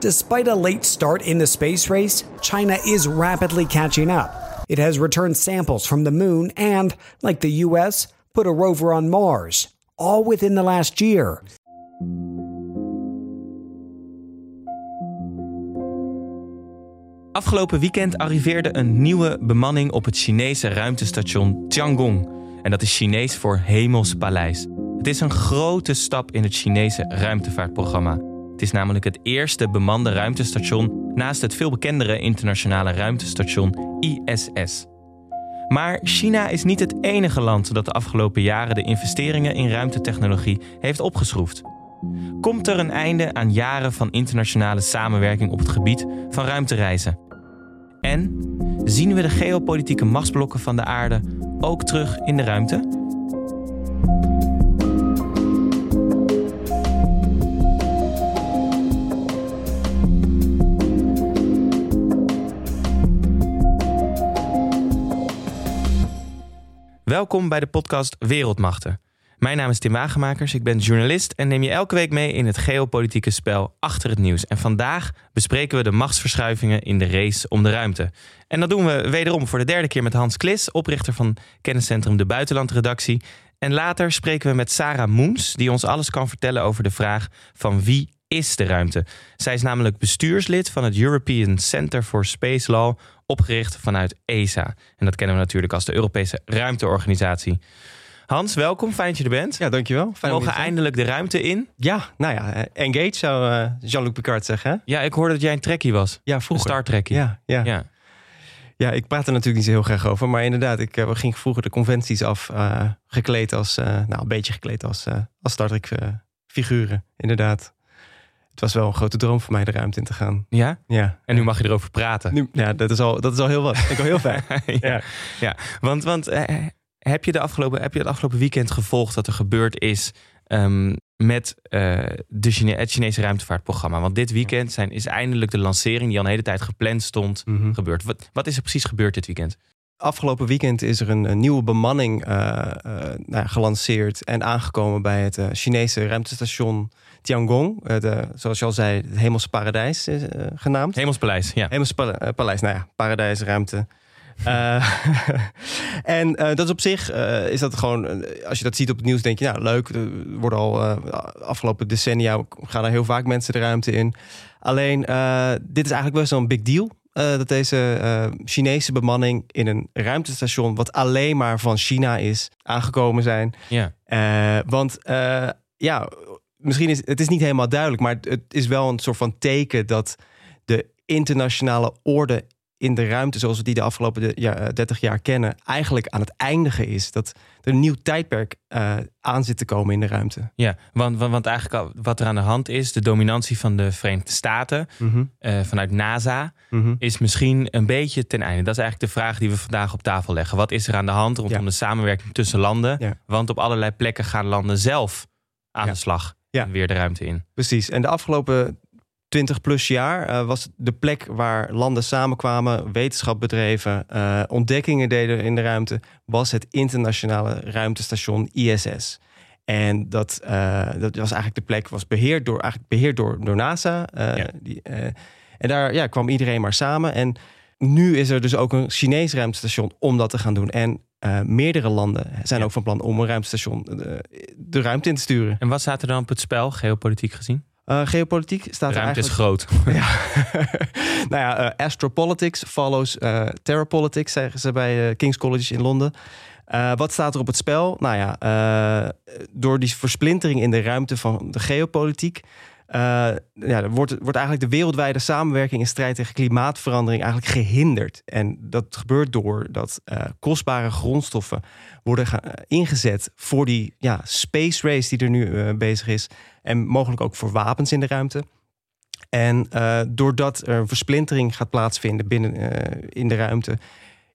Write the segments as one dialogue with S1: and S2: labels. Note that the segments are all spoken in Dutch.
S1: Despite a late start in the space race, China is rapidly catching up. It has returned samples from the moon and, like the US, put a rover on Mars, all within the last year.
S2: Afgelopen weekend arriveerde een nieuwe bemanning op het Chinese ruimtestation Tiangong. En dat is Chinees voor Hemels Paleis. Het is een grote stap in het Chinese ruimtevaartprogramma. Het is namelijk het eerste bemande ruimtestation naast het veel bekendere internationale ruimtestation ISS. Maar China is niet het enige land dat de afgelopen jaren de investeringen in ruimtetechnologie heeft opgeschroefd. Komt er een einde aan jaren van internationale samenwerking op het gebied van ruimtereizen? En zien we de geopolitieke machtsblokken van de aarde ook terug in de ruimte? Welkom bij de podcast Wereldmachten. Mijn naam is Tim Wagemakers, ik ben journalist en neem je elke week mee in het geopolitieke spel achter het nieuws. En vandaag bespreken we de machtsverschuivingen in de race om de ruimte. En dat doen we wederom voor de derde keer met Hans Klis, oprichter van kenniscentrum De Buitenlandredactie. En later spreken we met Sarah Moens, die ons alles kan vertellen over de vraag van wie is de ruimte. Zij is namelijk bestuurslid van het European Center for Space Law, opgericht vanuit ESA. En dat kennen we natuurlijk als de Europese Ruimteorganisatie. Hans, welkom. Fijn dat je er bent.
S3: Ja, dankjewel.
S2: We mogen eindelijk de ruimte in.
S3: Ja, nou ja, eh, engage zou uh, Jean-Luc Picard zeggen. Hè?
S2: Ja, ik hoorde dat jij een trekkie was.
S3: Ja, vroeger.
S2: Een Star Trekkie.
S3: Ja, ja. ja. Ja, ik praat er natuurlijk niet zo heel graag over. Maar inderdaad, ik uh, ging vroeger de conventies af. Uh, gekleed als, nou een beetje gekleed als, als Star Trek figuren. Inderdaad. Het was wel een grote droom voor mij de ruimte in te gaan.
S2: Ja?
S3: Ja.
S2: En nu mag je erover praten.
S3: Nu, ja, dat is al, dat is al heel wat. Ik al heel fijn.
S2: ja. ja, want, want heb je, de afgelopen, heb je het afgelopen weekend gevolgd wat er gebeurd is um, met uh, de Chine het Chinese ruimtevaartprogramma? Want dit weekend zijn, is eindelijk de lancering die al een hele tijd gepland stond mm -hmm. gebeurd. Wat, wat is er precies gebeurd dit weekend?
S3: Afgelopen weekend is er een, een nieuwe bemanning uh, uh, nou, gelanceerd en aangekomen bij het Chinese ruimtestation Tiangong. De, zoals je al zei, het Hemelse Paradijs is genaamd.
S2: Hemels ja.
S3: Hemels Paleis, nou ja, paradijs, ruimte. En dat is op zich, is dat gewoon, als je dat ziet op het nieuws, denk je, nou leuk, er worden al afgelopen decennia, gaan er heel vaak mensen de ruimte in. Alleen, dit is eigenlijk best wel een big deal. Dat deze Chinese bemanning in een ruimtestation, wat alleen maar van China is, aangekomen zijn.
S2: Ja.
S3: want ja, misschien is het is niet helemaal duidelijk, maar het is wel een soort van teken dat de internationale orde in de ruimte zoals we die de afgelopen ja, 30 jaar kennen, eigenlijk aan het eindigen is. Dat er een nieuw tijdperk uh, aan zit te komen in de ruimte.
S2: Ja, want, want, want eigenlijk wat er aan de hand is, de dominantie van de Verenigde Staten mm -hmm. uh, vanuit NASA, mm -hmm. is misschien een beetje ten einde. Dat is eigenlijk de vraag die we vandaag op tafel leggen. Wat is er aan de hand rondom ja. de samenwerking tussen landen? Ja. Want op allerlei plekken gaan landen zelf aan de slag. En weer de ruimte in.
S3: Precies. En de afgelopen 20 plus jaar uh, was de plek waar landen samenkwamen, wetenschap bedreven, uh, ontdekkingen deden in de ruimte, was het internationale ruimtestation ISS. En dat, uh, dat was eigenlijk de plek, was beheerd door, eigenlijk beheerd door, door NASA. Ja. Die, en daar ja, kwam iedereen maar samen. En nu is er dus ook een Chinees ruimtestation om dat te gaan doen. En meerdere landen zijn ja. ook van plan om een ruimtestation de, de ruimte in te sturen.
S2: En wat staat er dan op het spel, geopolitiek gezien?
S3: Uh, geopolitiek staat er
S2: is groot.
S3: ja. nou ja, uh, astropolitics follows uh, terrapolitics, zeggen ze bij King's College in Londen. wat staat er op het spel? Nou ja, door die versplintering in de ruimte van de geopolitiek... ja, wordt, wordt eigenlijk de wereldwijde samenwerking in strijd tegen klimaatverandering eigenlijk gehinderd. En dat gebeurt door dat kostbare grondstoffen worden ingezet voor die ja, space race die er nu bezig is. En mogelijk ook voor wapens in de ruimte. En doordat er een versplintering gaat plaatsvinden binnen in de ruimte,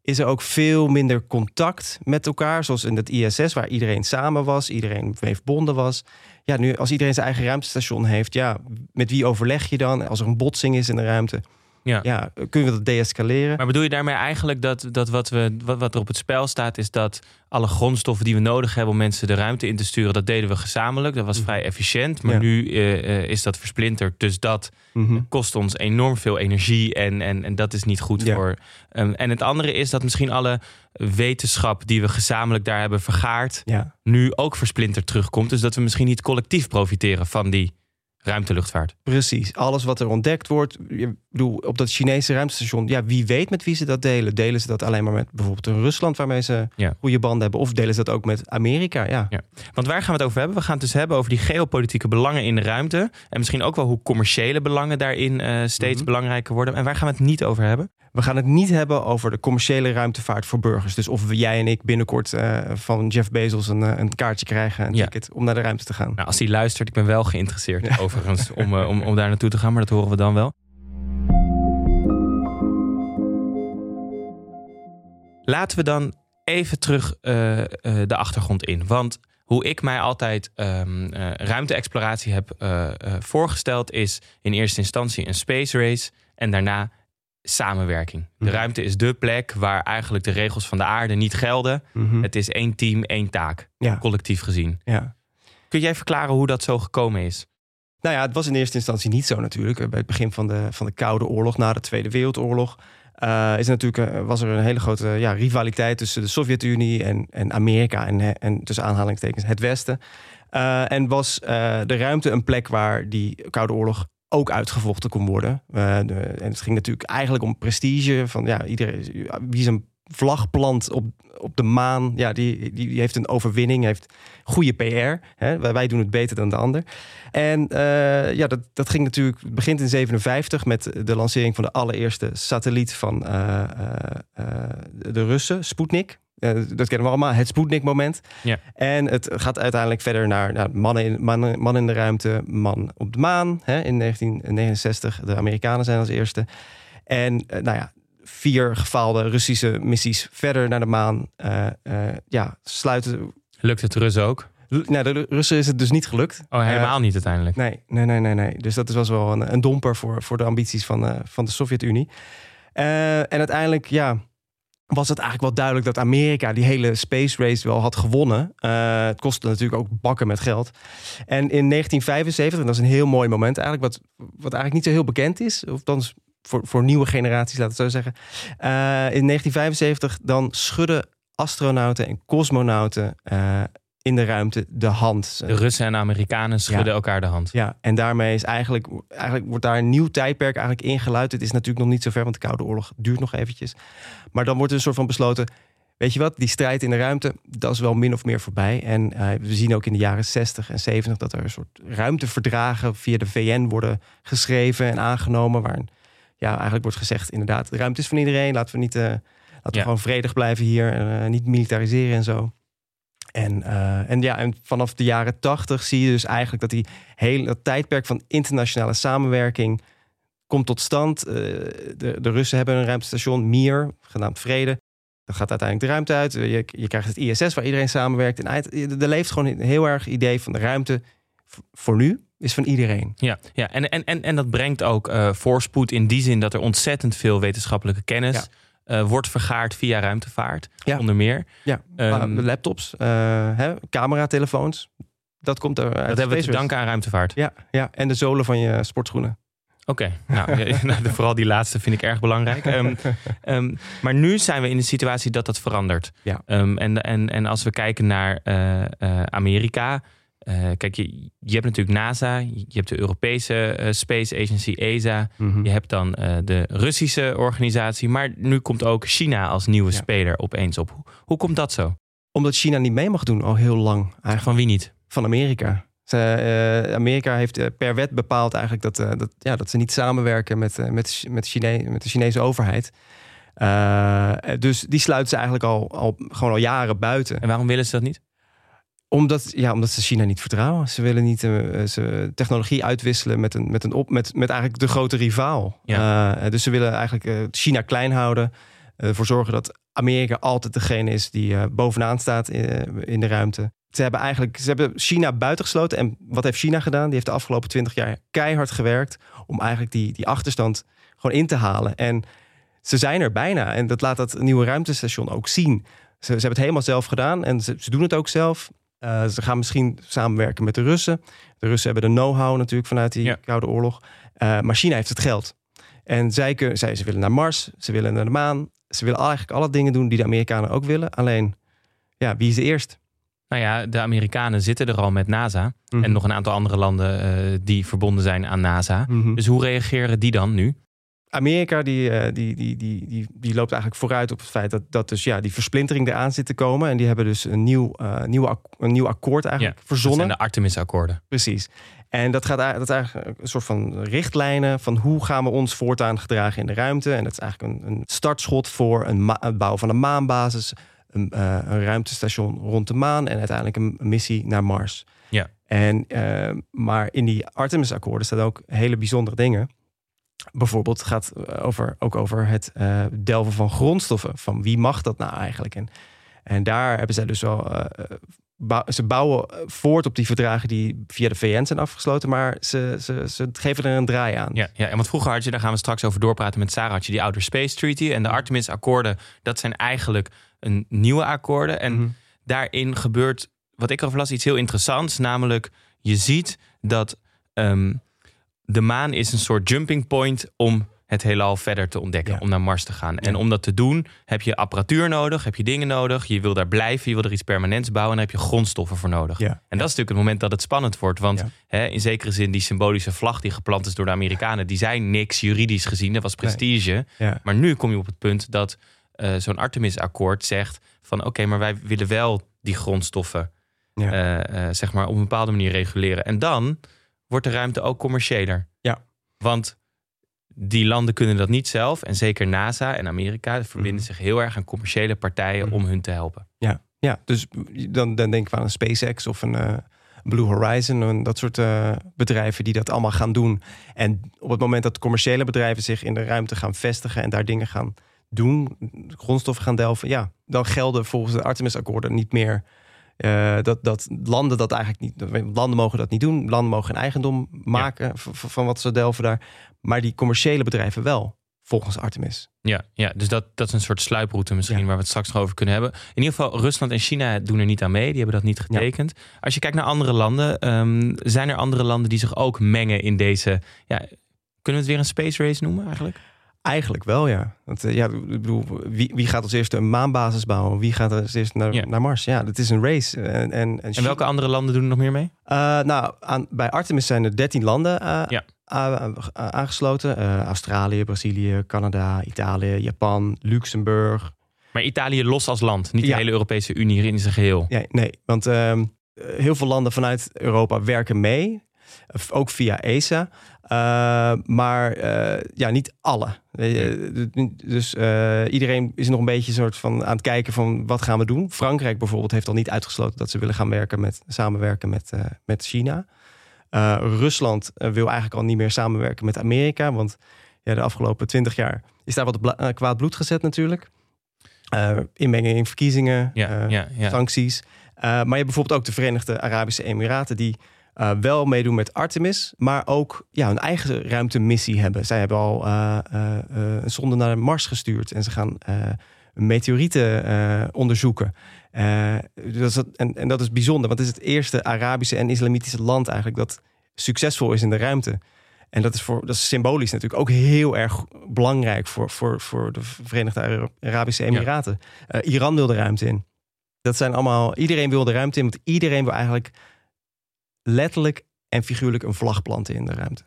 S3: is er ook veel minder contact met elkaar. Zoals in het ISS, waar iedereen samen was, iedereen verbonden was. Ja, nu als iedereen zijn eigen ruimtestation heeft, ja, met wie overleg je dan als er een botsing is in de ruimte? Ja. ja kunnen we dat deescaleren?
S2: Maar bedoel je daarmee eigenlijk dat, dat wat, we, wat, wat er op het spel staat, is dat alle grondstoffen die we nodig hebben om mensen de ruimte in te sturen, dat deden we gezamenlijk. Dat was mhm. vrij efficiënt. Maar nu uh, is dat versplinterd. Dus dat mhm. kost ons enorm veel energie. En, en, en dat is niet goed voor. Um, en het andere is dat misschien alle wetenschap die we gezamenlijk daar hebben vergaard, nu ook versplinterd terugkomt. Dus dat we misschien niet collectief profiteren van die ruimteluchtvaart.
S3: Precies. Alles wat er ontdekt wordt. Ik bedoel, op dat Chinese ruimtestation. Ja, wie weet met wie ze dat delen. Delen ze dat alleen maar met bijvoorbeeld een Rusland waarmee ze goede banden hebben? Of delen ze dat ook met Amerika? Ja. ja.
S2: Want waar gaan we het over hebben? We gaan het dus hebben over die geopolitieke belangen in de ruimte. En misschien ook wel hoe commerciële belangen daarin uh, steeds mhm. belangrijker worden. En waar gaan we het niet over hebben?
S3: We gaan het niet hebben over de commerciële ruimtevaart voor burgers. Dus of jij en ik binnenkort uh, van Jeff Bezos een, uh, een kaartje krijgen, een ticket om naar de ruimte te gaan.
S2: Nou, als hij luistert, ik ben wel geïnteresseerd overigens om, om, om daar naartoe te gaan, maar dat horen we dan wel. Laten we dan even terug de achtergrond in. Want hoe ik mij altijd um, ruimte-exploratie heb voorgesteld, is in eerste instantie een space race en daarna samenwerking. De mhm. ruimte is de plek waar eigenlijk de regels van de aarde niet gelden. Mhm. Het is één team, één taak, collectief gezien. Ja. Kun jij verklaren hoe dat zo gekomen is?
S3: Nou ja, het was in eerste instantie niet zo natuurlijk. Bij het begin van de, van de Koude Oorlog, na de Tweede Wereldoorlog, uh, is natuurlijk, uh, was er een hele grote ja, rivaliteit tussen de Sovjet-Unie en, en Amerika en, en tussen aanhalingstekens het Westen. Uh, en was de ruimte een plek waar die Koude Oorlog ook uitgevochten kon worden. De, en het ging natuurlijk eigenlijk om prestige. Van ja, iedereen wie zijn vlag plant op, op de maan, ja, die, die, heeft een overwinning, heeft goede PR. Hè? Wij doen het beter dan de ander. En uh, ja, dat, dat ging natuurlijk, het begint in 57 met de lancering van de allereerste satelliet van uh, de Russen, Sputnik. Dat kennen we allemaal, het Sputnik-moment. Ja. En het gaat uiteindelijk verder naar nou, mannen, in, mannen, man in de ruimte, man op de maan. Hè, in 1969, de Amerikanen zijn als eerste. En nou ja, vier gefaalde Russische missies verder naar de maan. Uh, ja, sluiten...
S2: Lukt het Russen ook?
S3: Nou, de Russen is het dus niet gelukt.
S2: Oh, helemaal niet uiteindelijk?
S3: Nee, nee, nee, nee, nee. Dus dat was wel een, een domper voor, voor de ambities van, van de Sovjet-Unie. en uiteindelijk, ja was het eigenlijk wel duidelijk dat Amerika die hele space race wel had gewonnen. Uh, het kostte natuurlijk ook bakken met geld. En in 1975, en dat is een heel mooi moment eigenlijk, wat, wat eigenlijk niet zo heel bekend is, of dan voor, voor nieuwe generaties, laat het zo zeggen. Uh, in 1975 dan schudden astronauten en cosmonauten uh, in de ruimte de hand.
S2: De Russen en Amerikanen schudden elkaar de hand.
S3: Ja, en daarmee is eigenlijk, eigenlijk wordt daar een nieuw tijdperk eigenlijk ingeluid. Het is natuurlijk nog niet zo ver, want de Koude Oorlog duurt nog eventjes. Maar dan wordt er een soort van besloten, weet je wat, die strijd in de ruimte, dat is wel min of meer voorbij. En uh, we zien ook in de jaren 60 en 70 dat er een soort ruimteverdragen via de VN worden geschreven en aangenomen. Waar ja, eigenlijk wordt gezegd, inderdaad, de ruimte is van iedereen. Laten we niet, uh, laten we gewoon vredig blijven hier en uh, niet militariseren en zo. En, uh, en, ja, en vanaf de jaren tachtig zie je dus eigenlijk dat die hele dat tijdperk van internationale samenwerking komt tot stand. De, de Russen hebben een ruimtestation, Mir, genaamd Vrede. Dan gaat uiteindelijk de ruimte uit. Je, je krijgt het ISS waar iedereen samenwerkt. En er leeft gewoon een heel erg idee van de ruimte voor nu is van iedereen.
S2: Ja, ja. En, en, en, en dat brengt ook uh, voorspoed in die zin dat er ontzettend veel wetenschappelijke kennis uh, wordt vergaard via ruimtevaart, ja. onder meer.
S3: Ja, um, laptops, uh, hè, cameratelefoons. Dat komt er
S2: Dat hebben we te danken aan ruimtevaart.
S3: Ja, ja, en de zolen van je sportschoenen.
S2: Oké, okay. nou, nou vooral die laatste vind ik erg belangrijk. Um, um, maar nu zijn we in de situatie dat dat verandert. Ja. En, en, en als we kijken naar Amerika, uh, kijk, je, je hebt natuurlijk NASA, je hebt de Europese uh, Space Agency ESA, mm je hebt dan uh, de Russische organisatie, maar nu komt ook China als nieuwe ja. speler opeens op. Hoe, hoe, komt dat zo?
S3: Omdat China niet mee mag doen al heel lang. Eigenlijk.
S2: Van wie niet?
S3: Van Amerika. Ze, Amerika heeft per wet bepaald eigenlijk dat, dat, ja, dat ze niet samenwerken met, met, met, Chine met de Chinese overheid. dus die sluiten ze eigenlijk al, al, gewoon al jaren buiten.
S2: En waarom willen ze dat niet?
S3: Omdat, ja, omdat ze China niet vertrouwen. Ze willen niet uh, ze technologie uitwisselen met, een, met, een op, met, met eigenlijk de grote rivaal. Ja. Uh, dus ze willen eigenlijk China klein houden. ervoor zorgen dat Amerika altijd degene is die bovenaan staat in, in, de ruimte. Ze hebben eigenlijk ze hebben China buitengesloten. En wat heeft China gedaan? Die heeft de afgelopen twintig jaar keihard gewerkt om eigenlijk die, die achterstand gewoon in te halen. En ze zijn er bijna. En dat laat dat nieuwe ruimtestation ook zien. Ze, ze hebben het helemaal zelf gedaan en ze, ze doen het ook zelf. Uh, ze gaan misschien samenwerken met de Russen. De Russen hebben de know-how natuurlijk vanuit die Koude Oorlog. Uh, maar China heeft het geld. En zij, kunnen, zij ze willen naar Mars, ze willen naar de maan. Ze willen eigenlijk alle dingen doen die de Amerikanen ook willen. Alleen, ja, wie is eerst?
S2: Nou ja, de Amerikanen zitten er al met NASA.
S3: Mhm.
S2: En nog een aantal andere landen uh, die verbonden zijn aan NASA.
S3: Mhm.
S2: Dus hoe reageren die dan nu?
S3: Amerika die, uh, die, die, die, die, die loopt eigenlijk vooruit op het feit dat, dat dus, ja, die versplintering eraan zit te komen. En die hebben dus een nieuw, uh, nieuw, een nieuw akkoord eigenlijk
S2: ja,
S3: verzonnen.
S2: Dat zijn de Artemis-akkoorden.
S3: Precies. En dat, gaat, dat is eigenlijk een soort van richtlijnen van hoe gaan we ons voortaan gedragen in de ruimte. En dat is eigenlijk een, een startschot voor een het bouwen van een maanbasis, een, uh, een, ruimtestation rond de maan en uiteindelijk een, een missie naar Mars.
S2: Ja.
S3: En, uh, maar in die Artemis-akkoorden staan ook hele bijzondere dingen. Bijvoorbeeld gaat over, ook over het uh, delven van grondstoffen. Van wie mag dat nou eigenlijk? En, en daar hebben zij dus wel ze bouwen voort op die verdragen die via de VN zijn afgesloten, maar ze, ze, ze geven er een draai aan.
S2: Ja, ja, en wat vroeger had je, daar gaan we straks over doorpraten met Sarah, had je die Outer Space Treaty en de Artemis-akkoorden. Dat zijn eigenlijk een nieuwe akkoorden. En
S3: Mm -hmm.
S2: daarin gebeurt, wat ik erover las, iets heel interessants. Namelijk, je ziet dat um, de maan is een soort jumping point om het heelal verder te ontdekken,
S3: ja.
S2: om naar Mars te gaan.
S3: Ja.
S2: En om dat te doen heb je apparatuur nodig, heb je dingen nodig, je wil daar blijven, je wil er iets permanents bouwen en daar heb je grondstoffen voor nodig.
S3: Ja.
S2: En dat is natuurlijk het moment dat het spannend wordt, want hè, in zekere zin die symbolische vlag die geplant is door de Amerikanen, die zijn niks juridisch gezien, dat was prestige.
S3: Ja.
S2: Maar nu kom je op het punt dat uh, zo'n Artemis-akkoord zegt van oké, maar wij willen wel die grondstoffen uh, uh, zeg maar op een bepaalde manier reguleren. En dan wordt de ruimte ook commerciëler.
S3: Ja.
S2: Want die landen kunnen dat niet zelf. En zeker NASA en Amerika verbinden
S3: Mhm.
S2: zich heel erg aan commerciële partijen
S3: Mhm.
S2: om hun te helpen.
S3: Ja, ja dus dan, dan denken we aan een SpaceX of een uh, Blue Horizon. En dat soort uh, bedrijven die dat allemaal gaan doen. En op het moment dat commerciële bedrijven zich in de ruimte gaan vestigen en daar dingen gaan doen, grondstoffen gaan delven, ja, dan gelden volgens de Artemis-akkoorden niet meer. Uh, dat, dat landen dat eigenlijk niet. Landen mogen dat niet doen. Landen mogen geen eigendom maken ja. van wat ze delven daar. Maar die commerciële bedrijven wel, volgens Artemis.
S2: Ja, ja dus dat, dat is een soort sluiproute misschien ja. waar we het straks nog over kunnen hebben. In ieder geval, Rusland en China doen er niet aan mee. Die hebben dat niet getekend. Ja. Als je kijkt naar andere landen, um, zijn er andere landen die zich ook mengen in deze. Ja, kunnen we het weer een space race noemen eigenlijk?
S3: Eigenlijk wel, ja. Want, uh, ja ik bedoel, wie, wie gaat als eerste een maanbasis bouwen? Wie gaat als eerste naar, ja. naar Mars? Ja, dat is een race. En, en, en,
S2: en welke andere landen doen er nog meer mee?
S3: Uh, nou, aan, bij Artemis zijn er 13 landen uh,
S2: ja.
S3: aangesloten. Uh, Australië, Brazilië, Canada, Italië, Japan, Luxemburg.
S2: Maar Italië los als land, niet ja. de hele Europese Unie in zijn geheel.
S3: Nee, nee want heel veel landen vanuit Europa werken mee. Ook via ESA. Uh, maar uh, ja, niet alle. Uh, dus iedereen is nog een beetje soort van aan het kijken van wat gaan we doen. Frankrijk bijvoorbeeld heeft al niet uitgesloten dat ze willen gaan werken met, samenwerken met, met China. Rusland wil eigenlijk al niet meer samenwerken met Amerika. Want ja, de afgelopen twintig jaar is daar wat kwaad bloed gezet natuurlijk. inmenging in verkiezingen,
S2: ja, ja, ja.
S3: sancties. maar je hebt bijvoorbeeld ook de Verenigde Arabische Emiraten die uh, wel meedoen met Artemis, maar ook ja, een eigen ruimtemissie hebben. Zij hebben al uh, uh, een zonde naar Mars gestuurd en ze gaan meteorieten onderzoeken. dat is, en, en, dat is bijzonder, want het is het eerste Arabische en Islamitische land eigenlijk dat succesvol is in de ruimte. En dat is, voor, dat is symbolisch natuurlijk ook heel erg belangrijk voor, voor, voor de Verenigde Arabische Emiraten. Ja. Iran wil de ruimte in. Dat zijn allemaal, iedereen wil de ruimte in, want iedereen wil eigenlijk letterlijk en figuurlijk een vlag planten in de ruimte.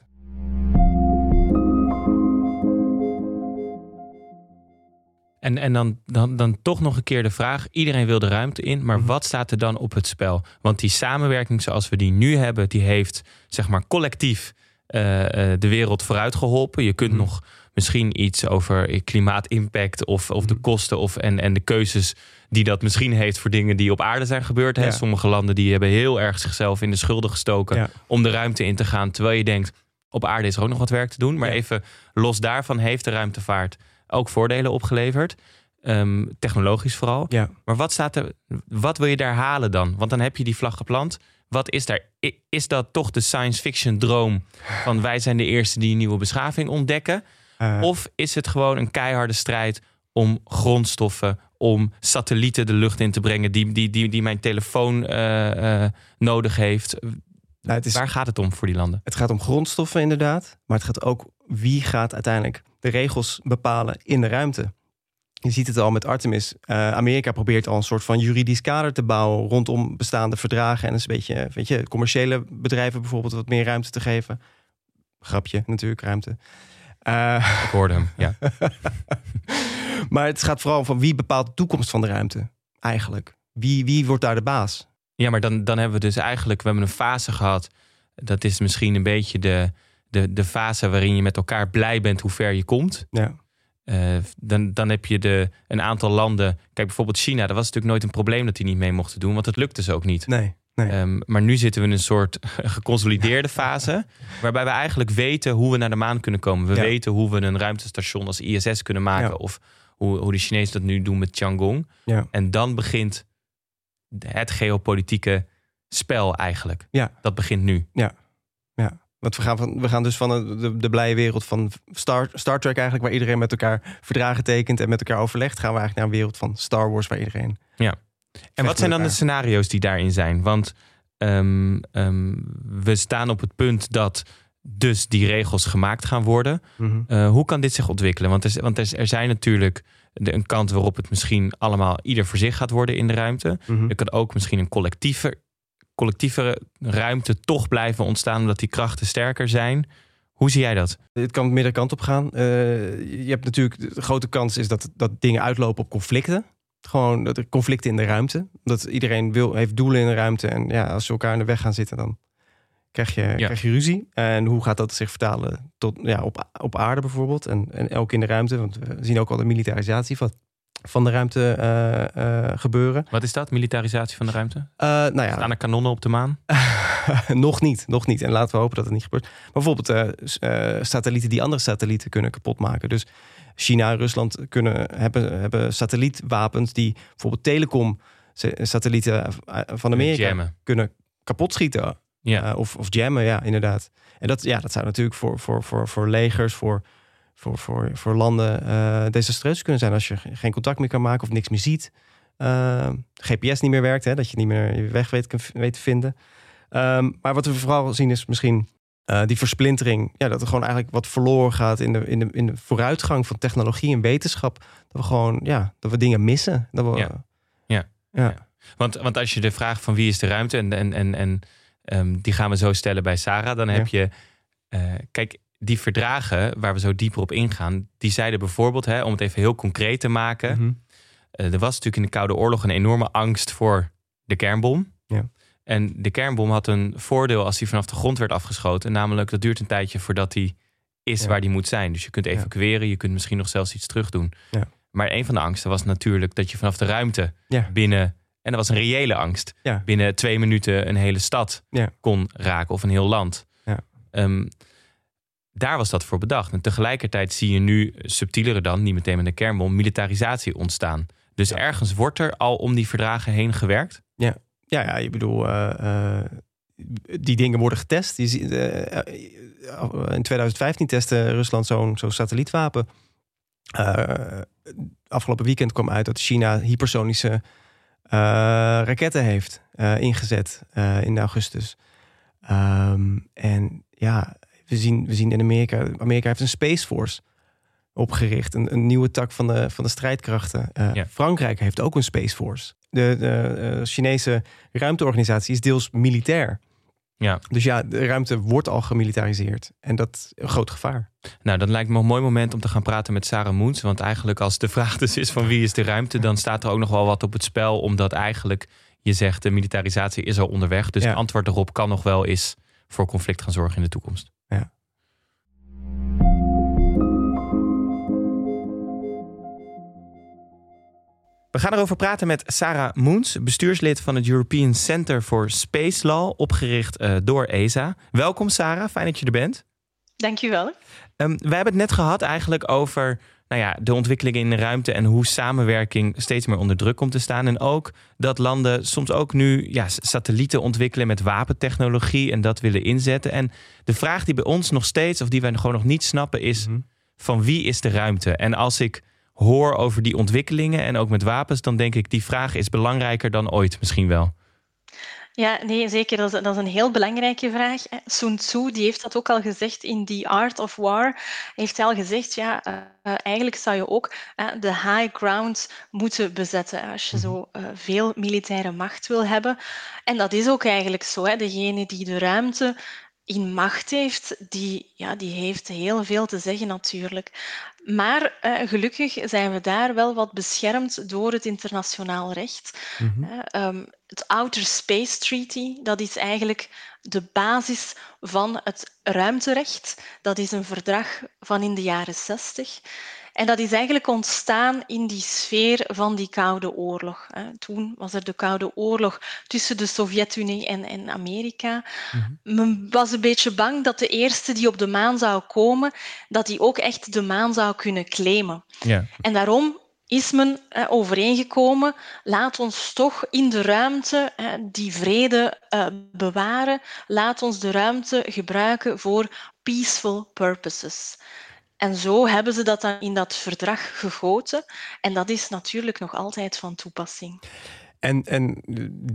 S2: En, en dan, dan, dan toch nog een keer de vraag: iedereen wil de ruimte in, maar wat staat er dan op het spel? Want die samenwerking zoals we die nu hebben, die heeft zeg maar collectief uh, uh, de wereld vooruit geholpen. Je kunt mm. nog misschien iets over klimaatimpact of, of de kosten of, en, en de keuzes die dat misschien heeft voor dingen die op aarde zijn gebeurd. Hè?
S3: Ja.
S2: Sommige landen die hebben heel erg zichzelf in de schulden gestoken
S3: Ja.
S2: om de ruimte in te gaan. Terwijl je denkt, op aarde is er ook nog wat werk te doen. Maar
S3: Ja.
S2: even los daarvan heeft de ruimtevaart ook voordelen opgeleverd. Ehm, technologisch vooral. Maar wat, staat er, wat wil je daar halen dan? Want dan heb je die vlag geplant. Wat is daar? Is dat toch de science fiction droom van wij zijn de eerste die een nieuwe beschaving ontdekken?
S3: Eh,
S2: Of is het gewoon een keiharde strijd om grondstoffen, om satellieten de lucht in te brengen die, die, die, die mijn telefoon eh, eh, nodig heeft?
S3: nou, het, is,
S2: Waar gaat het om voor die landen?
S3: het gaat om grondstoffen inderdaad. Maar het gaat ook wie gaat uiteindelijk de regels bepalen in de ruimte. Je ziet het al met Artemis. Amerika probeert al een soort van juridisch kader te bouwen rondom bestaande verdragen. En een beetje, weet je, commerciële bedrijven bijvoorbeeld wat meer ruimte te geven. Grapje, natuurlijk, ruimte. Eh,
S2: Ik hoorde hem. Ja.
S3: maar het gaat vooral van wie bepaalt de toekomst van de ruimte, eigenlijk. Wie, wie wordt daar de baas?
S2: Ja, maar dan, dan hebben we dus eigenlijk, we hebben een fase gehad. Dat is misschien een beetje de, de, de fase waarin je met elkaar blij bent hoe ver je komt.
S3: Ja,
S2: Eh, dan, dan heb je de, een aantal landen. Kijk, bijvoorbeeld China. Dat was natuurlijk nooit een probleem dat die niet mee mochten doen, want het lukte ze ook niet.
S3: nee. Nee.
S2: Ehm, maar nu zitten we in een soort geconsolideerde fase. Waarbij we eigenlijk weten hoe we naar de maan kunnen komen. We
S3: Ja.
S2: weten hoe we een ruimtestation als ISS kunnen maken.
S3: Ja.
S2: Of hoe, hoe de Chinezen dat nu doen met Tiangong.
S3: Ja.
S2: En dan begint het geopolitieke spel eigenlijk.
S3: Ja.
S2: Dat begint nu.
S3: Want we gaan, van, we gaan dus van de, de, de blije wereld van Star, Star Trek eigenlijk... waar iedereen met elkaar verdragen tekent en met elkaar overlegt... gaan we eigenlijk naar een wereld van Star Wars waar iedereen...
S2: En wat zijn dan de scenario's die daarin zijn? Want ehm, ehm, we staan op het punt dat dus die regels gemaakt gaan worden.
S3: Mhm.
S2: Eh, hoe kan dit zich ontwikkelen? Want, er, want er, er zijn natuurlijk de, een kant waarop het misschien allemaal ieder voor zich gaat worden in de ruimte.
S3: Mhm.
S2: Er kan ook misschien een collectieve, collectievere ruimte toch blijven ontstaan omdat die krachten sterker zijn. Hoe zie jij dat?
S3: Het kan meerdere kanten op gaan. Eh, je hebt natuurlijk de grote kans is dat, dat dingen uitlopen op conflicten. Gewoon dat er conflicten in de ruimte. Dat iedereen wil, heeft doelen in de ruimte. En ja, als ze elkaar in de weg gaan zitten, dan krijg je, krijg je ruzie. En hoe gaat dat zich vertalen tot, ja, op, op aarde bijvoorbeeld? En, en ook in de ruimte. Want we zien ook al de militarisatie van, van de ruimte eh, eh, gebeuren.
S2: Wat is dat? Militarisatie van de ruimte?
S3: Eh, nou ja,
S2: Staan er kanonnen op de maan?
S3: nog niet, nog niet. En laten we hopen dat het niet gebeurt. Maar bijvoorbeeld satellieten die andere satellieten kunnen kapotmaken. Dus China en Rusland kunnen, hebben, hebben satellietwapens die bijvoorbeeld telecom sa- satellieten eh, van Amerika
S2: Jammen.
S3: kunnen kapotschieten.
S2: Ja.
S3: Eh, of, of jammen, ja, inderdaad. En dat, ja, dat zou natuurlijk voor, voor, voor, voor legers, voor, voor, voor, voor landen eh desastreus kunnen zijn als je ge- geen contact meer kan maken of niks meer ziet. Eh, GPS niet meer werkt, hè, dat je niet meer je weg weet, weet te vinden. Ehm, maar wat we vooral zien is misschien eh, die versplintering. Ja, dat er gewoon eigenlijk wat verloren gaat in de, in, de, in de vooruitgang van technologie en wetenschap. Dat we gewoon, ja, dat we dingen missen. Dat we,
S2: Ja.
S3: ja.
S2: Ja. Want, want als je de vraag van wie is de ruimte en, en, en, en ehm, die gaan we zo stellen bij Sarah, dan heb je, eh, kijk, die verdragen waar we zo dieper op ingaan, die zeiden bijvoorbeeld, hè, om het even heel concreet te maken,
S3: Mhm.
S2: eh, er was natuurlijk in de Koude Oorlog een enorme angst voor de kernbom.
S3: Ja.
S2: En de kernbom had een voordeel als die vanaf de grond werd afgeschoten, namelijk dat duurt een tijdje voordat die is
S3: Ja.
S2: waar die moet zijn. Dus je kunt evacueren, je kunt misschien nog zelfs iets terug doen.
S3: Ja.
S2: Maar een van de angsten was natuurlijk dat je vanaf de ruimte
S3: Ja.
S2: binnen, en dat was een reële angst,
S3: Ja.
S2: binnen twee minuten een hele stad
S3: Ja.
S2: kon raken of een heel land.
S3: Ja.
S2: Ehm, daar was dat voor bedacht. En tegelijkertijd zie je nu, subtielere dan, niet meteen met een kernbom, militarisatie ontstaan. Dus ergens wordt er al om die verdragen heen gewerkt.
S3: Ja, ja, je bedoel, eh, eh, die dingen worden getest. Je ziet, eh, in 2015 testte Rusland zo'n zo'n satellietwapen. Afgelopen weekend kwam uit dat China hypersonische raketten heeft ingezet in augustus. Ehm, en ja, we zien, we zien in Amerika, Amerika heeft een Space Force opgericht. Een, een nieuwe tak van de, van de strijdkrachten.
S2: Ja.
S3: Frankrijk heeft ook een Space Force. De, de eh, Chinese ruimteorganisatie is deels militair.
S2: Ja.
S3: Dus ja, de ruimte wordt al gemilitariseerd. En dat is een groot gevaar.
S2: Nou, dat lijkt me een mooi moment om te gaan praten met Sarah Moens. Want eigenlijk als de vraag dus is van wie is de ruimte... dan staat er ook nog wel wat op het spel. Omdat eigenlijk je zegt de militarisatie is al onderweg. Dus
S3: Ja.
S2: het antwoord erop kan nog wel eens voor conflict gaan zorgen in de toekomst.
S3: Ja.
S2: We gaan erover praten met Sarah Moens, bestuurslid van het European Center for Space Law, opgericht eh, door ESA. Welkom Sarah, fijn dat je er bent.
S4: Dankjewel.
S2: Ehm we hebben het net gehad eigenlijk over nou ja, de ontwikkelingen in de ruimte en hoe samenwerking steeds meer onder druk komt te staan. En ook dat landen soms ook nu ja, satellieten ontwikkelen met wapentechnologie en dat willen inzetten. En de vraag die bij ons nog steeds, of die wij gewoon nog niet snappen, is: mhm. van wie is de ruimte? En als ik hoor over die ontwikkelingen en ook met wapens, dan denk ik die vraag is belangrijker dan ooit misschien wel.
S4: Ja, nee, zeker. Dat is, dat is een heel belangrijke vraag. Sun Tzu die heeft dat ook al gezegd in The Art of War. heeft al gezegd, ja, uh, eigenlijk zou je ook uh, de high ground moeten bezetten als je zo uh, veel militaire macht wil hebben. En dat is ook eigenlijk zo. Hè. Degene die de ruimte in macht heeft, die, ja, die heeft heel veel te zeggen natuurlijk. Maar uh, gelukkig zijn we daar wel wat beschermd door het internationaal recht. Mm -hmm. uh, um, het Outer Space Treaty, dat is eigenlijk de basis van het ruimterecht. Dat is een verdrag van in de jaren 60. En dat is eigenlijk ontstaan in die sfeer van die Koude Oorlog. Toen was er de Koude Oorlog tussen de Sovjet-Unie en, en Amerika. Mhm. Men was een beetje bang dat de eerste die op de maan zou komen, dat die ook echt de maan zou kunnen claimen. En daarom is men overeengekomen, laat ons toch in de ruimte die vrede eh, bewaren, laat ons de ruimte gebruiken voor peaceful purposes. En zo hebben ze dat dan in dat verdrag gegoten. En dat is natuurlijk nog altijd van toepassing.
S3: En, en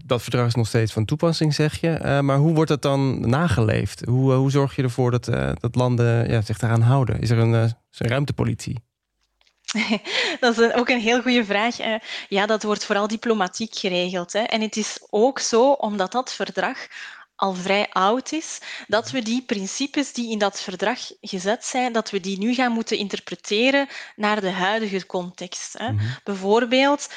S3: dat verdrag is nog steeds van toepassing, zeg je. Uh, maar hoe wordt dat dan nageleefd? Hoe, uh, hoe zorg je ervoor dat, uh, dat landen ja, zich daaraan houden? Is er een, een ruimtepolitie?
S4: dat is ook een heel goede vraag. Ja, dat wordt vooral diplomatiek geregeld. Hè. En het is ook zo, omdat dat verdrag al vrij oud is, dat we die principes die in dat verdrag gezet zijn, dat we die nu gaan moeten interpreteren naar de huidige context. Hè. Mhm. Bijvoorbeeld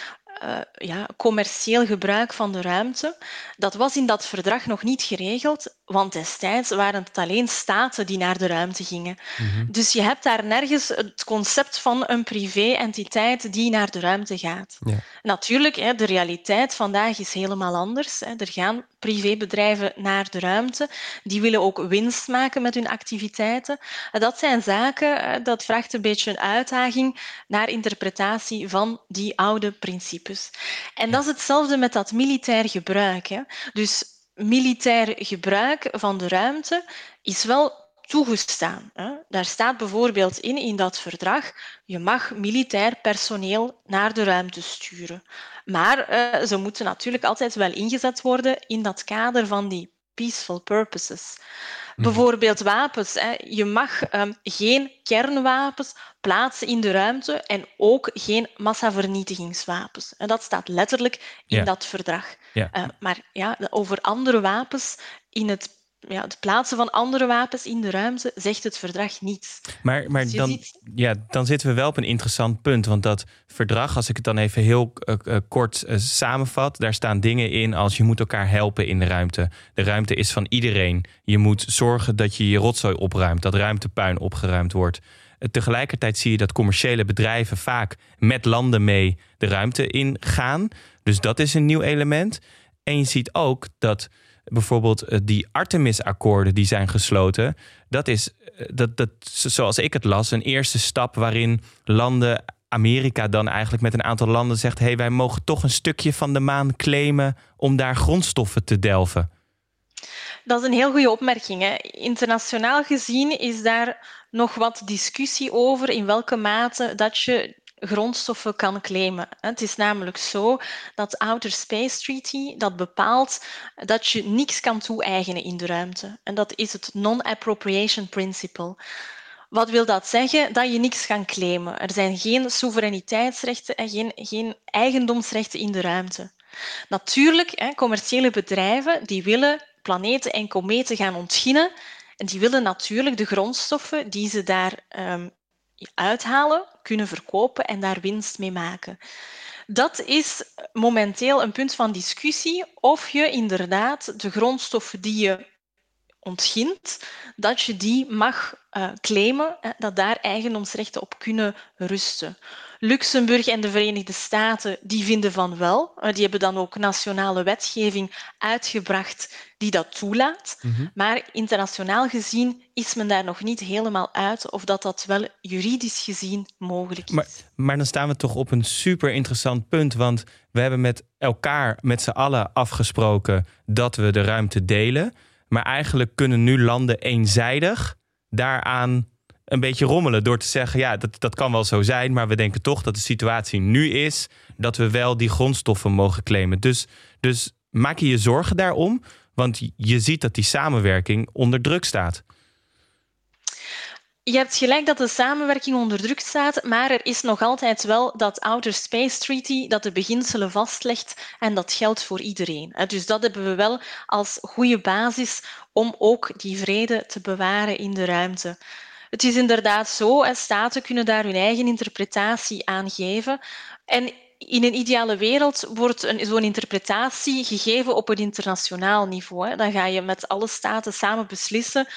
S4: uh, ja, commercieel gebruik van de ruimte. Dat was in dat verdrag nog niet geregeld, want destijds waren het alleen staten die naar de ruimte gingen. Mhm. Dus je hebt daar nergens het concept van een privé-entiteit die naar de ruimte gaat. Ja. Natuurlijk, de realiteit vandaag is helemaal anders. Er gaan privébedrijven naar de ruimte. Die willen ook winst maken met hun activiteiten. Dat zijn zaken, dat vraagt een beetje een uitdaging naar interpretatie van die oude principes. En dat is hetzelfde met dat militair gebruik. Dus militair gebruik van de ruimte is wel toegestaan. Daar staat bijvoorbeeld in, in dat verdrag, je mag militair personeel naar de ruimte sturen. Maar uh, ze moeten natuurlijk altijd wel ingezet worden in dat kader van die peaceful purposes. Mhm. Bijvoorbeeld wapens. Hè. Je mag um, geen kernwapens plaatsen in de ruimte en ook geen massavernietigingswapens. En dat staat letterlijk in dat verdrag. Uh, maar ja, over andere wapens in het ja, het plaatsen van andere wapens in de ruimte zegt het verdrag niets.
S2: Maar, maar dus dan, ja, dan zitten we wel op een interessant punt. Want dat verdrag, als ik het dan even heel uh, uh, kort uh, samenvat, daar staan dingen in als je moet elkaar helpen in de ruimte. De ruimte is van iedereen. Je moet zorgen dat je je rotzooi opruimt, dat ruimtepuin opgeruimd wordt. Tegelijkertijd zie je dat commerciële bedrijven vaak met landen mee de ruimte ingaan. Dus dat is een nieuw element. En je ziet ook dat bijvoorbeeld eh, die Artemis-akkoorden die zijn gesloten, dat is, eh, dat, dat, zoals ik het las, een eerste stap waarin landen, Amerika dan eigenlijk met een aantal landen zegt: hé, hey, wij mogen toch een stukje van de maan claimen om daar grondstoffen te delven.
S4: Dat is een heel goede opmerking. Hè. Internationaal gezien is daar nog wat discussie over in welke mate dat je grondstoffen kan claimen. Het is namelijk zo dat Outer Space Treaty dat bepaalt dat je niks kan toe-eigenen in de ruimte. En dat is het Non-Appropriation Principle. Wat wil dat zeggen? Dat je niks kan claimen. Er zijn geen soevereiniteitsrechten en geen, geen eigendomsrechten in de ruimte. Natuurlijk, hè, commerciële bedrijven die willen planeten en kometen gaan ontginnen. En die willen natuurlijk de grondstoffen die ze daar um, uithalen, kunnen verkopen en daar winst mee maken. Dat is momenteel een punt van discussie of je inderdaad de grondstoffen die je ontgint, dat je die mag uh, claimen, hè, dat daar eigendomsrechten op kunnen rusten. Luxemburg en de Verenigde Staten die vinden van wel. Uh, die hebben dan ook nationale wetgeving uitgebracht die dat toelaat. Mm-hmm. Maar internationaal gezien is men daar nog niet helemaal uit of dat dat wel juridisch gezien mogelijk is.
S2: Maar, maar dan staan we toch op een super interessant punt, want we hebben met elkaar, met z'n allen afgesproken dat we de ruimte delen. Maar eigenlijk kunnen nu landen eenzijdig daaraan een beetje rommelen door te zeggen: ja, dat, dat kan wel zo zijn, maar we denken toch dat de situatie nu is dat we wel die grondstoffen mogen claimen. Dus, dus maak je je zorgen daarom, want je ziet dat die samenwerking onder druk staat.
S4: Je hebt gelijk dat de samenwerking onder druk staat, maar er is nog altijd wel dat Outer Space Treaty dat de beginselen vastlegt en dat geldt voor iedereen. Dus dat hebben we wel als goede basis om ook die vrede te bewaren in de ruimte. Het is inderdaad zo, staten kunnen daar hun eigen interpretatie aan geven. En in een ideale wereld wordt zo'n interpretatie gegeven op een internationaal niveau. Dan ga je met alle staten samen beslissen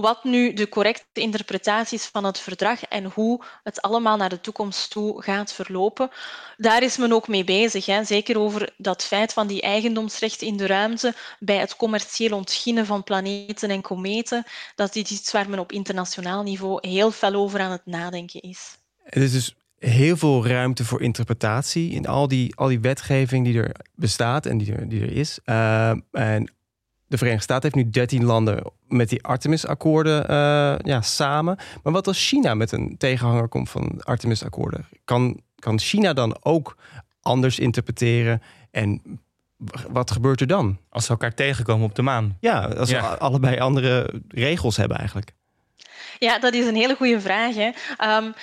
S4: wat nu de correcte interpretatie is van het verdrag en hoe het allemaal naar de toekomst toe gaat verlopen. Daar is men ook mee bezig, hè. zeker over dat feit van die eigendomsrechten in de ruimte bij het commercieel ontginnen van planeten en kometen. Dat is iets waar men op internationaal niveau heel fel over aan het nadenken is.
S3: Het is dus heel veel ruimte voor interpretatie in al die, al die wetgeving die er bestaat en die er, die er is. Uh, en de Verenigde Staten heeft nu 13 landen met die Artemis-akkoorden uh, ja, samen. Maar wat als China met een tegenhanger komt van Artemis-akkoorden? Kan, kan China dan ook anders interpreteren? En wat gebeurt er dan?
S2: Als ze elkaar tegenkomen op de maan.
S3: Ja, als ja. we allebei andere regels hebben eigenlijk.
S4: Ja, dat is een hele goede vraag. Hè. Um,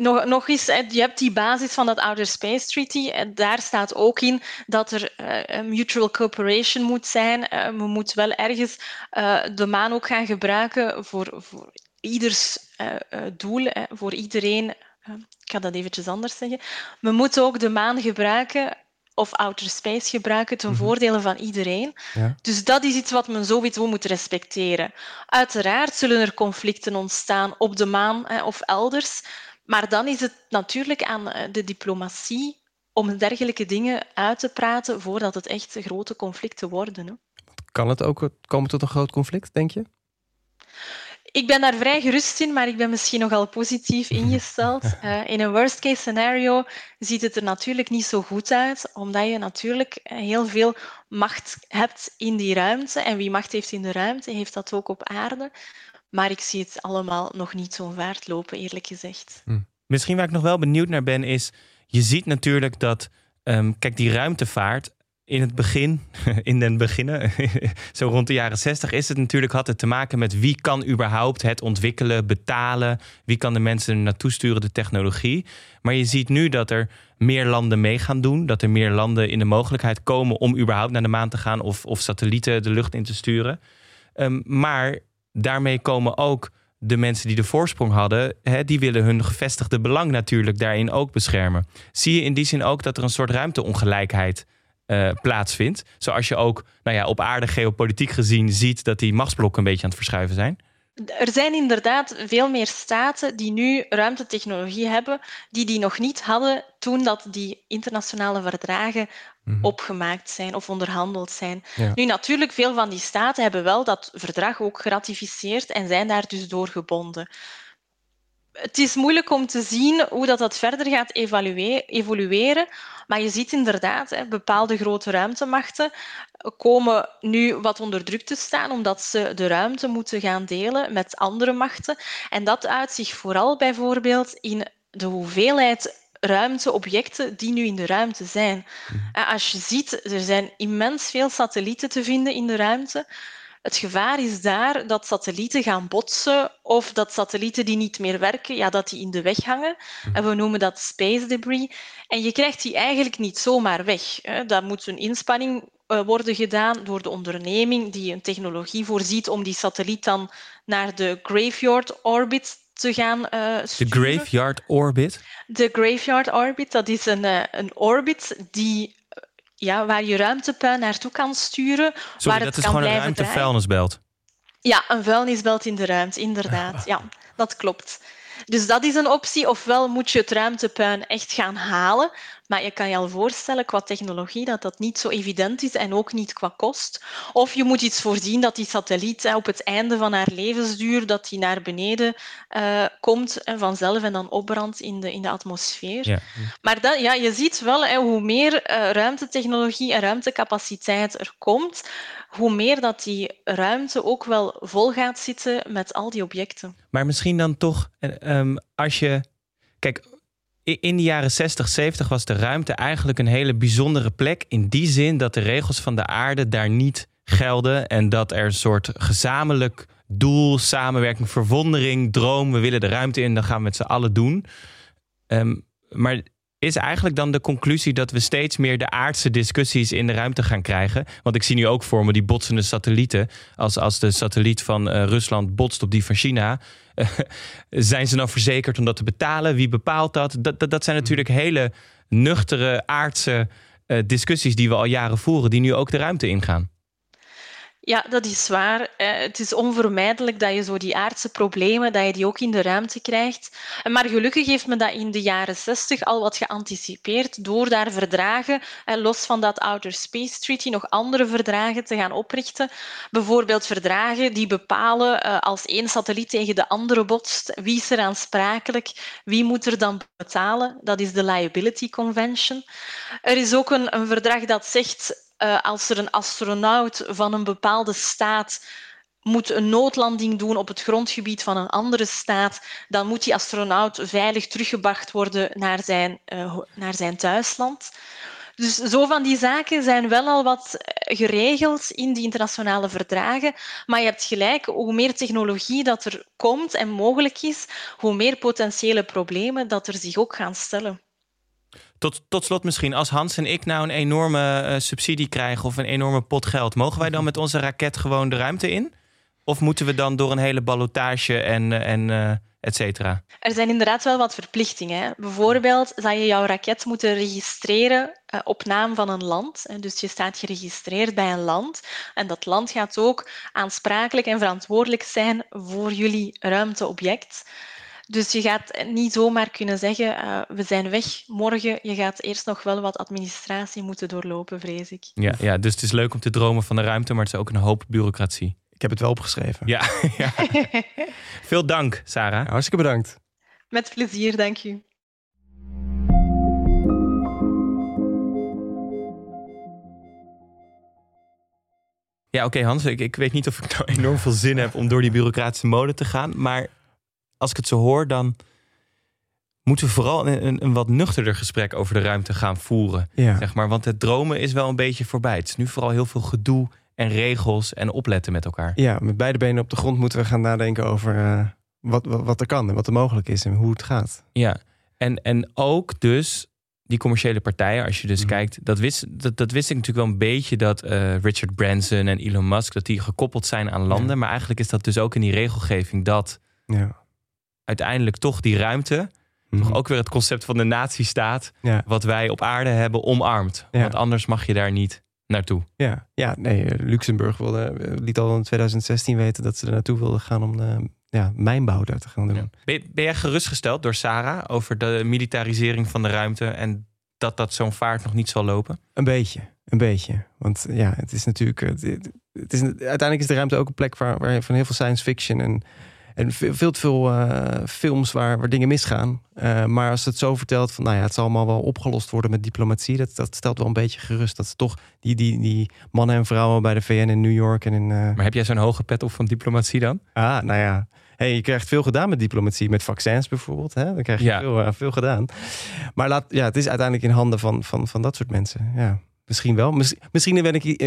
S4: nog, nog eens, je hebt die basis van dat Outer Space Treaty. En daar staat ook in dat er uh, mutual cooperation moet zijn. Uh, we moeten wel ergens uh, de maan ook gaan gebruiken voor, voor ieders doel, voor iedereen. ik ga dat eventjes anders zeggen. We moeten ook de maan gebruiken of outer space gebruiken ten -hmm. voordele van iedereen. Ja. Dus dat is iets wat men sowieso moet respecteren. Uiteraard zullen er conflicten ontstaan op de maan hè, of elders. Maar dan is het natuurlijk aan eh, de diplomatie om dergelijke dingen uit te praten voordat het echt grote conflicten worden. Hè.
S3: Kan het ook komen tot een groot conflict, denk je?
S4: Ik ben daar vrij gerust in, maar ik ben misschien nogal positief ingesteld. Uh, in een worst case scenario ziet het er natuurlijk niet zo goed uit, omdat je natuurlijk heel veel macht hebt in die ruimte. En wie macht heeft in de ruimte, heeft dat ook op aarde. Maar ik zie het allemaal nog niet zo vaart lopen, eerlijk gezegd. Hm.
S2: Misschien waar ik nog wel benieuwd naar ben, is je ziet natuurlijk dat, um, kijk, die ruimtevaart in het begin, in den beginnen, zo rond de jaren zestig, is het natuurlijk, had het te maken met wie kan überhaupt het ontwikkelen, betalen, wie kan de mensen naartoe sturen, de technologie. Maar je ziet nu dat er meer landen mee gaan doen, dat er meer landen in de mogelijkheid komen om überhaupt naar de maan te gaan of, of satellieten de lucht in te sturen. Um, maar daarmee komen ook de mensen die de voorsprong hadden, hè, die willen hun gevestigde belang natuurlijk daarin ook beschermen. Zie je in die zin ook dat er een soort ruimteongelijkheid uh, plaatsvindt? Zoals je ook nou ja, op aarde geopolitiek gezien ziet dat die machtsblokken een beetje aan het verschuiven zijn?
S4: Er zijn inderdaad veel meer staten die nu ruimtetechnologie hebben, die die nog niet hadden toen dat die internationale verdragen mhm. opgemaakt zijn of onderhandeld zijn. Nu, natuurlijk, veel van die staten hebben wel dat verdrag ook geratificeerd en zijn daar dus door gebonden het is moeilijk om te zien hoe dat, dat verder gaat evolueren. Maar je ziet inderdaad, hè, bepaalde grote ruimtemachten komen nu wat onder druk te staan, omdat ze de ruimte moeten gaan delen met andere machten. En dat uit zich vooral bijvoorbeeld in de hoeveelheid ruimteobjecten die nu in de ruimte zijn. Mhm. Als je ziet, er zijn immens veel satellieten te vinden in de ruimte. Het gevaar is daar dat satellieten gaan botsen of dat satellieten die niet meer werken, ja, dat die in de weg hangen. Mhm. En we noemen dat space debris. En je krijgt die eigenlijk niet zomaar weg. Daar moet een inspanning eh, worden gedaan door de onderneming die een technologie voorziet om die satelliet dan naar de graveyard orbit te gaan uh,
S2: De graveyard orbit?
S4: De graveyard orbit, dat is een, uh, een orbit die ja, waar je ruimtepuin naartoe kan sturen.
S2: Sorry,
S4: waar
S2: dat het is gewoon een ruimtevuilnisbelt.
S4: Ja, een vuilnisbelt in de ruimte, inderdaad. Ja, dat klopt. Dus dat is een optie. Ofwel moet je het ruimtepuin echt gaan halen. Maar je kan je al voorstellen qua technologie dat dat niet zo evident is en ook niet qua kost. Of je moet iets voorzien dat die satelliet op het einde van haar levensduur dat die naar beneden uh, komt en vanzelf en dan opbrandt in de, in de atmosfeer. Ja. Maar dat, ja, je ziet wel, hè, hoe meer uh, ruimtetechnologie en ruimtecapaciteit er komt, hoe meer dat die ruimte ook wel vol gaat zitten met al die objecten.
S2: Maar misschien dan toch, um, als je. Kijk, in de jaren 60, 70 was de ruimte eigenlijk een hele bijzondere plek. In die zin dat de regels van de aarde daar niet gelden. En dat er een soort gezamenlijk doel, samenwerking, verwondering, droom. We willen de ruimte in, dan gaan we met z'n allen doen. Um, maar is eigenlijk dan de conclusie dat we steeds meer de aardse discussies in de ruimte gaan krijgen? Want ik zie nu ook voor me die botsende satellieten. Als, als de satelliet van uh, Rusland botst op die van China, uh, zijn ze dan verzekerd om dat te betalen? Wie bepaalt dat? Dat, dat, dat zijn natuurlijk hele nuchtere aardse uh, discussies die we al jaren voeren, die nu ook de ruimte ingaan.
S4: Ja, dat is waar. Het is onvermijdelijk dat je zo die aardse problemen, dat je die ook in de ruimte krijgt. Maar gelukkig heeft men dat in de jaren 60 al wat geanticipeerd door daar verdragen, los van dat Outer Space Treaty, nog andere verdragen te gaan oprichten. Bijvoorbeeld verdragen die bepalen als één satelliet tegen de andere botst, wie is er aansprakelijk, wie moet er dan betalen. Dat is de Liability Convention. Er is ook een, een verdrag dat zegt uh, als er een astronaut van een bepaalde staat moet een noodlanding doen op het grondgebied van een andere staat, dan moet die astronaut veilig teruggebracht worden naar zijn, uh, naar zijn thuisland. Dus zo van die zaken zijn wel al wat geregeld in die internationale verdragen. Maar je hebt gelijk, hoe meer technologie dat er komt en mogelijk is, hoe meer potentiële problemen dat er zich ook gaan stellen.
S2: Tot, tot slot misschien, als Hans en ik nou een enorme uh, subsidie krijgen of een enorme pot geld, mogen wij dan met onze raket gewoon de ruimte in? Of moeten we dan door een hele ballotage en, uh, en uh, et cetera?
S4: Er zijn inderdaad wel wat verplichtingen. Bijvoorbeeld zou je jouw raket moeten registreren op naam van een land. Dus je staat geregistreerd bij een land. En dat land gaat ook aansprakelijk en verantwoordelijk zijn voor jullie ruimteobject. Dus je gaat niet zomaar kunnen zeggen, uh, we zijn weg morgen. Je gaat eerst nog wel wat administratie moeten doorlopen, vrees ik.
S2: Ja, ja, dus het is leuk om te dromen van de ruimte, maar het is ook een hoop bureaucratie.
S3: Ik heb het wel opgeschreven.
S2: Ja, ja. veel dank, Sarah. Ja,
S3: hartstikke bedankt.
S4: Met plezier, dank u.
S2: Ja, oké okay, Hans, ik, ik weet niet of ik nou enorm veel zin heb om door die bureaucratische mode te gaan. Maar als ik het zo hoor, dan moeten we vooral een, een, wat nuchterder gesprek over de ruimte gaan voeren. Ja. Zeg maar, want het dromen is wel een beetje voorbij. Het is nu vooral heel veel gedoe en regels en opletten met elkaar.
S3: Ja, met beide benen op de grond moeten we gaan nadenken over uh, wat, wat, wat, er kan en wat er mogelijk is en hoe het gaat.
S2: Ja, en, en ook dus die commerciële partijen, als je dus mhm. kijkt, dat wist, dat, dat wist ik natuurlijk wel een beetje dat uh, Richard Branson en Elon Musk, dat die gekoppeld zijn aan landen. Maar eigenlijk is dat dus ook in die regelgeving dat. Ja uiteindelijk toch die ruimte. Toch mhm. ook weer het concept van de natiestaat. Ja. Wat wij op aarde hebben omarmd. Want anders mag je daar niet naartoe.
S3: Ja, ja nee, eh, Luxemburg wilde, eh, liet al in 2016 weten dat ze er naartoe wilden gaan om de ja, mijnbouw daar te gaan doen.
S2: Ben, ben jij gerustgesteld door Sarah over de militarisering van de ruimte en dat dat zo'n vaart nog niet zal lopen?
S3: Een beetje, een beetje. Want ja, het is natuurlijk. Het, het is, uiteindelijk is de ruimte ook een plek waar, waar van heel veel science fiction en en veel te veel uh, films waar, waar dingen misgaan. Uh, maar als het zo vertelt van, nou ja, het zal allemaal wel opgelost worden met diplomatie. Dat, dat stelt wel een beetje gerust. Dat ze toch die, die, die mannen en vrouwen bij de VN in New York en in... Uh...
S2: Maar heb jij zo'n hoge pet op van diplomatie dan?
S3: Ah, nou ja. Hey, je krijgt veel gedaan met diplomatie, met vaccins bijvoorbeeld. Hè? Dan krijg je ja. veel, veel gedaan. Maar laat, ja, het is uiteindelijk in handen van, van, van dat soort mensen. Ja, misschien wel. Misschien ben ik,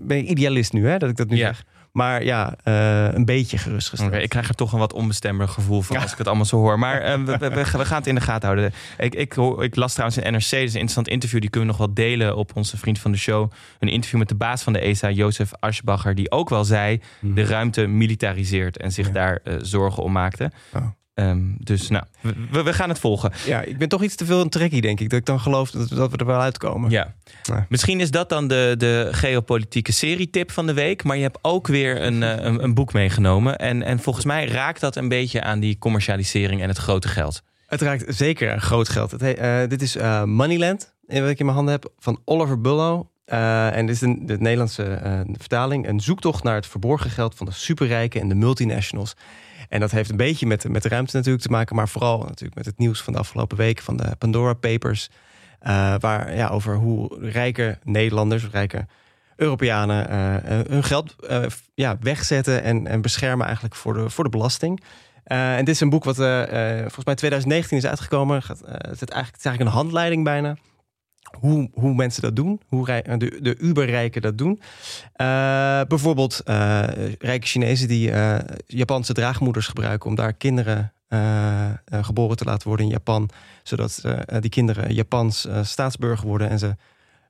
S3: ben ik idealist nu, hè, dat ik dat nu ja. zeg. Maar ja, uh, een beetje gerustgesteld.
S2: Okay, ik krijg er toch een wat onbestembaar gevoel van als ik het allemaal zo hoor. Maar uh, we, we, we, gaan het in de gaten houden. Ik, ik, ik las trouwens in NRC, dus een interessant interview. Die kunnen we nog wel delen op onze vriend van de show. Een interview met de baas van de ESA, Jozef Aschbacher. Die ook wel zei, mm. de ruimte militariseert en zich ja. daar uh, zorgen om maakte. Oh. Ehm, dus nou, we, we, gaan het volgen.
S3: Ja, ik ben toch iets te veel een trekkie, denk ik. Dat ik dan geloof dat, dat we er wel uitkomen.
S2: Ja. Misschien is dat dan de, de geopolitieke serietip van de week. Maar je hebt ook weer een, eh, een, een, boek meegenomen. En, en volgens mij raakt dat een beetje aan die commercialisering en het grote geld.
S3: Het raakt zeker groot geld. Het, uh, dit is uh, Moneyland, wat ik in mijn handen heb, van Oliver Bullough. en dit is de, de Nederlandse vertaling. Een zoektocht naar het verborgen geld van de superrijken en de multinationals. En dat heeft een beetje met, met de ruimte natuurlijk te maken, maar vooral natuurlijk met het nieuws van de afgelopen week van de Pandora Papers. Uh, waar ja, over hoe rijke Nederlanders, rijke Europeanen uh, hun geld uh, ja, wegzetten en, en beschermen eigenlijk voor de, voor de belasting. en dit is een boek wat volgens mij 2019 is uitgekomen. het, is eigenlijk, het is eigenlijk een handleiding bijna hoe, hoe mensen dat doen, hoe de, de uberrijken dat doen. Uh, bijvoorbeeld uh, rijke Chinezen die uh, Japanse draagmoeders gebruiken om daar kinderen geboren te laten worden in Japan, zodat die kinderen Japans staatsburger worden en ze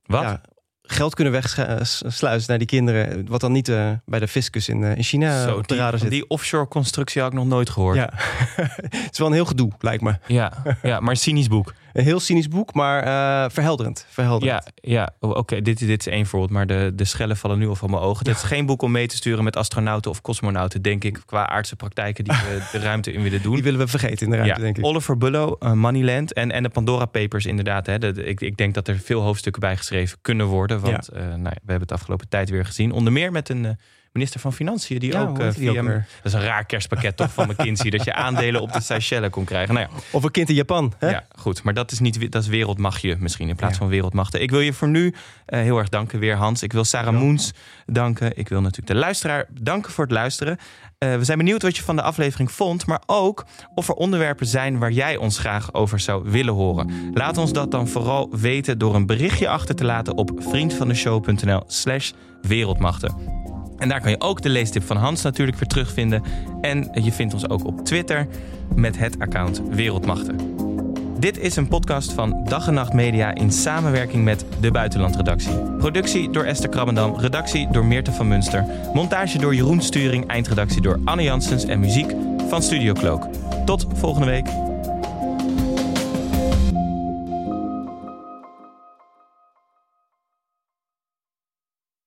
S2: Wat? Ja,
S3: geld kunnen wegsluizen naar die kinderen. Wat dan niet bij de fiscus in, in China Zo, op de radar zit.
S2: Die offshore constructie had ik nog nooit gehoord.
S3: Ja. het is wel een heel gedoe, lijkt me.
S2: Ja, ja maar cynisch boek.
S3: Een heel cynisch boek, maar uh, verhelderend. verhelderend.
S2: Ja, ja. Oh, oké, dit, dit is één voorbeeld, maar de, de schellen vallen nu al van mijn ogen. Het is geen boek om mee te sturen met astronauten of cosmonauten, denk ik, qua aardse praktijken die we de ruimte in willen doen.
S3: Die willen we vergeten in de ruimte,
S2: ja.
S3: denk ik.
S2: Oliver Bullough, Moneyland en, en de Pandora Papers inderdaad. Hè. De, ik, ik denk dat er veel hoofdstukken bij geschreven kunnen worden, want ja. nou, we hebben het afgelopen tijd weer gezien. Onder meer met een minister van Financiën, die ook uh, via dat is een raar kerstpakket toch van McKinsey, dat je aandelen op de Seychelles kon krijgen. Nou ja.
S3: Of een kind in Japan. Hè?
S2: Ja, goed, maar dat is niet dat is wereldmachtje misschien in plaats van wereldmachten. Ik wil je voor nu uh, heel erg danken weer, Hans. Ik wil Sarah ja. Moens danken. Ik wil natuurlijk de luisteraar danken voor het luisteren. Uh, we zijn benieuwd wat je van de aflevering vond, maar ook of er onderwerpen zijn waar jij ons graag over zou willen horen. Laat ons dat dan vooral weten door een berichtje achter te laten op vriendvandeshow.nl/slash wereldmachten. En daar kan je ook de leestip van Hans natuurlijk weer terugvinden. En je vindt ons ook op Twitter met het account Wereldmachten. Dit is een podcast van Dag en Nacht Media in samenwerking met de Buitenlandredactie. Productie door Esther Krabbendam, redactie door Meerte van Munster, montage door Jeroen Sturing, eindredactie door Anne Janssens en muziek van Studio Cloak. Tot volgende week.